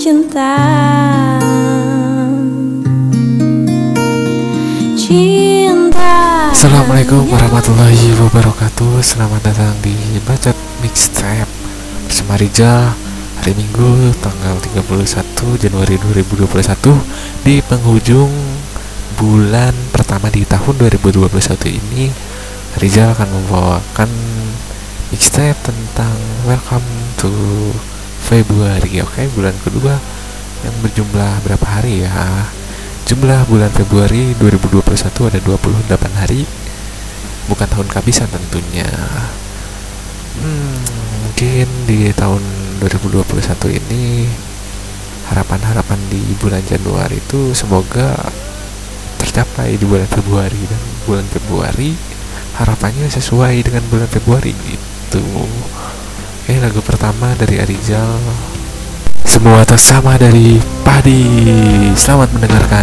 cinta. Cinta. Assalamualaikum warahmatullahi wabarakatuh. Selamat datang di Bacot Mixtape Bersama Rizal Hari Minggu tanggal 31 Januari 2021 Di penghujung bulan pertama di tahun 2021 ini Rizal akan membawakan mixtape tentang Welcome to Februari Oke? Bulan kedua yang berjumlah berapa hari ya? Jumlah bulan Februari 2021 ada 28 hari. Bukan tahun kehabisan tentunya. Hmm, Mungkin di tahun 2021 ini Harapan-harapan di bulan Januari itu semoga tercapai di bulan Februari. Dan bulan Februari harapannya sesuai dengan bulan Februari gitu Oke lagu pertama dari Arizal semua atas sama dari Padi. Selamat mendengarkan.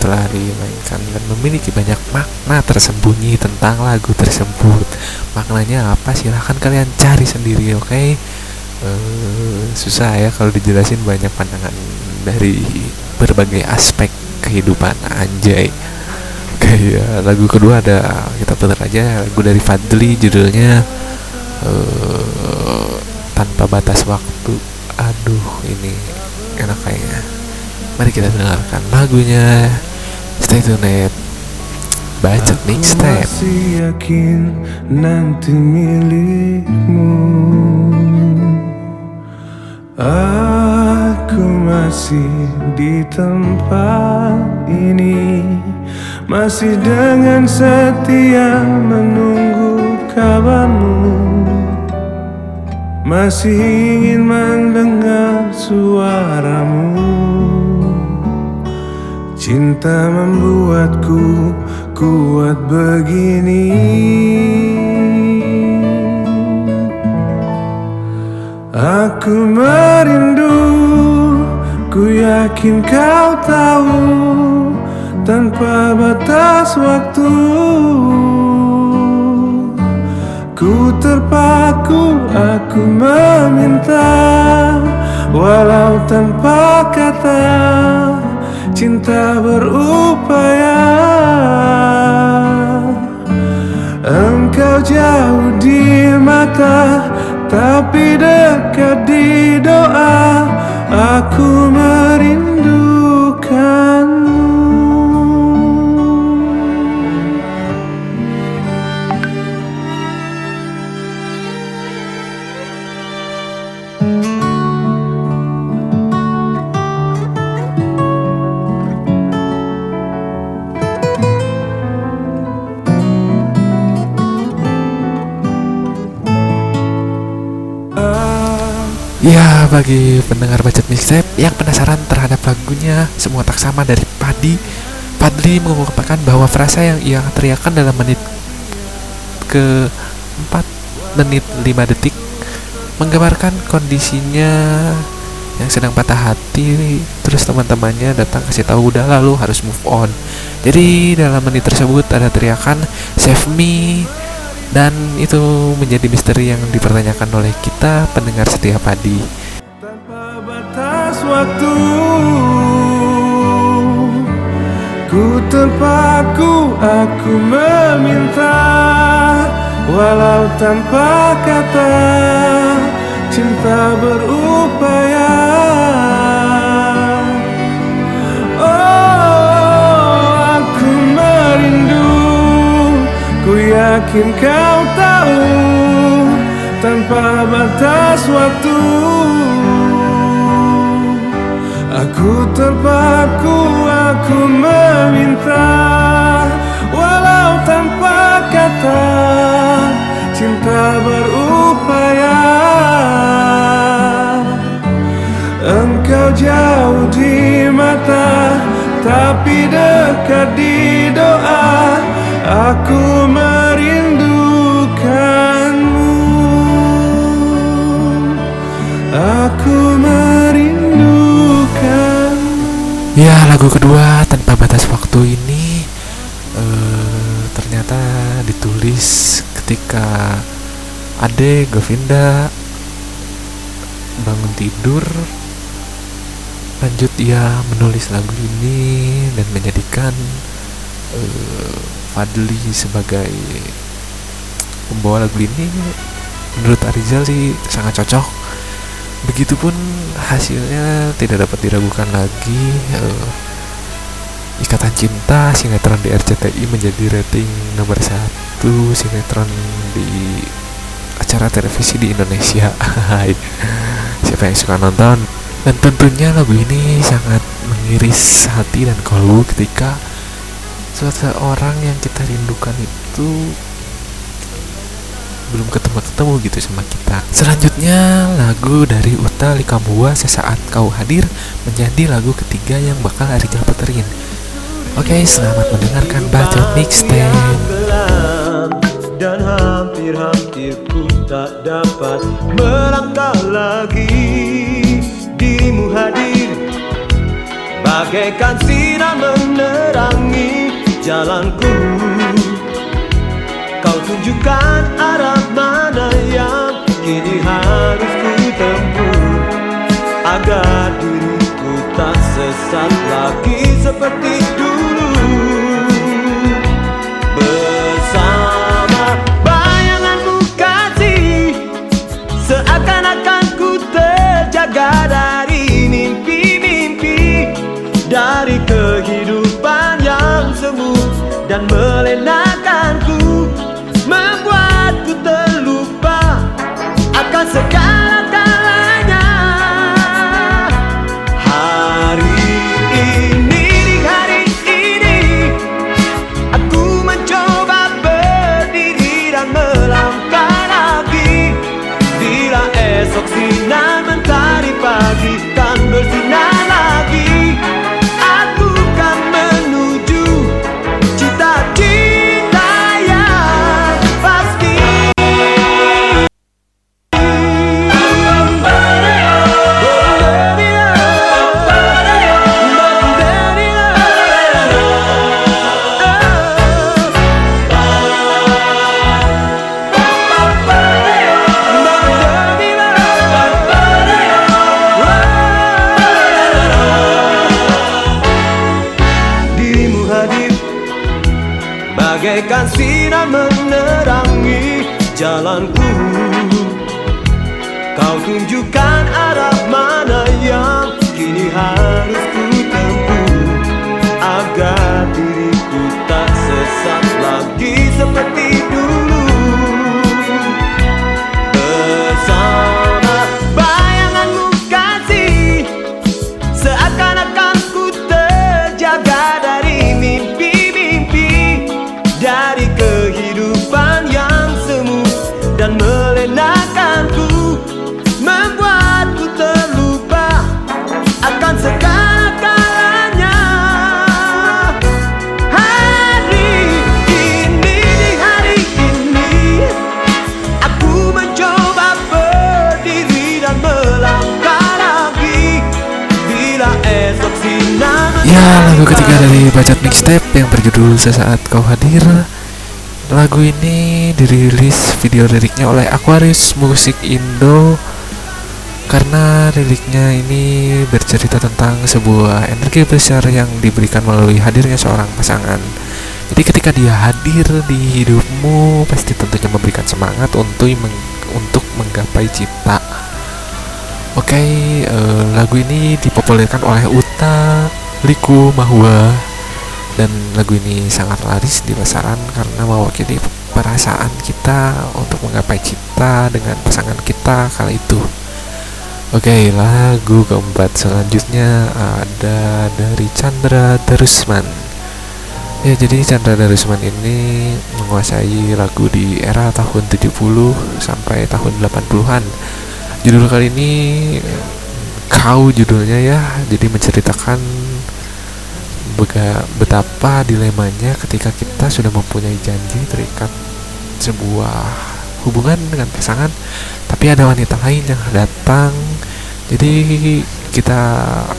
telah dimainkan dan memiliki banyak makna tersembunyi tentang lagu tersebut. Maknanya apa? Silahkan kalian cari sendiri, oke? Eh, susah ya kalau dijelasin banyak pandangan dari berbagai aspek kehidupan anjay. Oke ya, lagu kedua ada kita putar aja lagu dari Fadli judulnya eh, tanpa batas waktu. Aduh, ini enak kayaknya. Mari kita dengarkan lagunya. Stay tuned. Baca mixtape. masih yakin nanti milikmu Aku masih di tempat ini Masih dengan setia menunggu kabarmu Masih ingin mendengar suaramu Cinta membuatku kuat begini. Aku merindu, ku yakin kau tahu Tanpa batas waktu. Ku terpaku, aku meminta Walau tanpa kata Cinta berupaya. Engkau jauh di mata Tapi dekat di doa. Aku Ya, bagi pendengar budget mixtape yang penasaran terhadap lagunya Semua Tak Sama dari Padi. Padli mengungkapkan bahwa frasa yang ia teriakan dalam menit ke 4 menit 5 detik Menggambarkan kondisinya yang sedang patah hati. Terus teman-temannya datang kasih tahu udah lalu harus move on. Jadi dalam menit tersebut ada teriakan save me dan itu menjadi misteri yang dipertanyakan oleh kita pendengar setia padi. Tanpa batas waktu Aku terpaku, aku meminta Walau tanpa kata Cinta berupaya yakin kau tahu Tanpa batas waktu. Aku terpaku, aku meminta Walau tanpa kata Cinta berupaya. Engkau jauh di mata Tapi dekat di doa. Aku ketika Ade Govinda bangun tidur lanjut ia menulis lagu ini dan menjadikan eh, Fadli sebagai pembawa lagu ini menurut Arizal sih sangat cocok. Begitupun hasilnya tidak dapat diragukan lagi eh, Ikatan Cinta sinetron di RCTI menjadi rating nomor satu sinetron di acara televisi di Indonesia siapa yang suka nonton dan tentunya lagu ini sangat mengiris hati dan kalbu ketika seseorang yang kita rindukan itu belum ketemu-ketemu gitu sama kita. Selanjutnya lagu dari Uta Likambuwa sesaat kau hadir menjadi lagu ketiga yang bakal Arijal puterin. Oke, selamat mendengarkan Bacot Mixtape. dan hampir-hampir ku tak dapat melangkah lagi. Dimu hadir. Bagaikan sinar menerangi jalanku. Kau tunjukkan arah mana yang kini harus ku tempuh. Agar diriku tak sesat lagi seperti akan segala-galanya hadir. Bagaikan sinar menerangi jalanku. Kau tunjukkan arah mana yang kini harus ku tempuh. Agar diriku tak sesat lagi seperti Ya, lagu ketiga dari Bacot Mixtape yang berjudul Sesaat Kau Hadir Lagu ini dirilis video liriknya oleh Aquarius Musik Indo karena liriknya ini bercerita tentang sebuah energi besar yang diberikan melalui hadirnya seorang pasangan. Jadi ketika dia hadir di hidupmu pasti tentunya memberikan semangat untuk meng- untuk menggapai cita. Oke, eh, lagu ini dipopulerkan oleh Uta Liku Mahua dan lagu ini sangat laris di pasaran karena mewakili perasaan kita untuk menggapai cita dengan pasangan kita kala itu. Oke, lagu keempat selanjutnya ada dari Chandra Darusman. Ya, jadi Chandra Darusman ini menguasai lagu di era tahun 70 sampai tahun 80-an. Judul kali ini kau judulnya ya, jadi menceritakan betapa dilemanya ketika kita sudah mempunyai janji terikat sebuah hubungan dengan pasangan tapi ada wanita lain yang datang. Jadi kita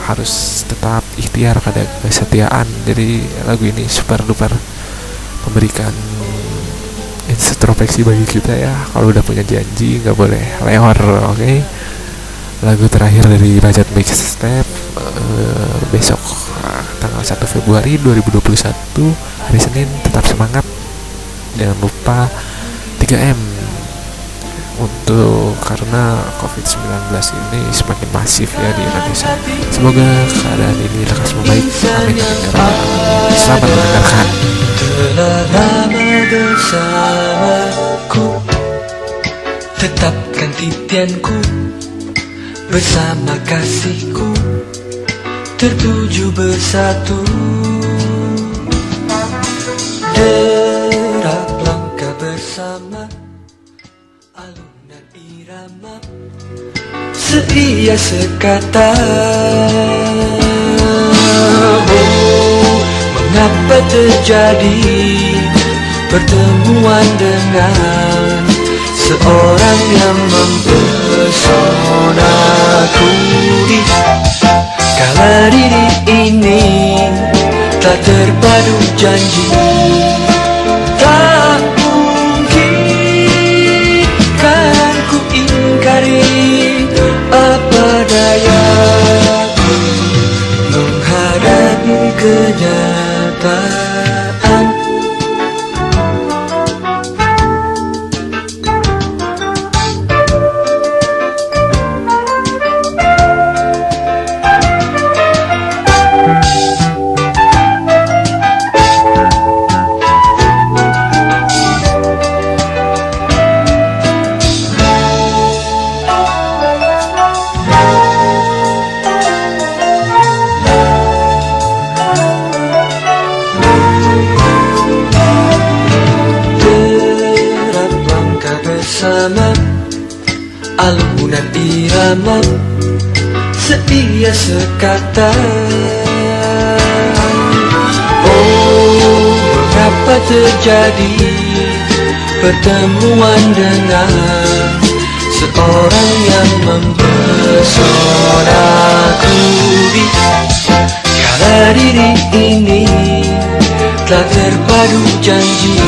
harus tetap ikhtiar pada kesetiaan. Jadi lagu ini super duper memberikan introspeksi bagi kita ya. Kalau udah punya janji nggak boleh lewar oke? Lagu terakhir dari Budget Mix Step eh, besok tanggal 1 Februari 2021 hari Senin tetap semangat jangan lupa 3M untuk karena COVID-19 ini semakin masif ya di Indonesia. Semoga keadaan ini lekas membaik. Amin. amin, ya. Selamat mendengarkan. Tetapkan titianku Bersama kasihku Tertuju bersatu. Derap langkah bersama Alunan irama Seia sekata. Oh, Mengapa terjadi Pertemuan dengan Seorang yang mempesonaku Kala diri ini Tak terpadu janji. Tak mungkin kan ku ingkari Apa dayaku Menghadapi kenyataan Alunan irama Seia sekata. Oh, mengapa terjadi Pertemuan dengan Seorang yang mempesonaku Kala diri ini Telah terpadu janji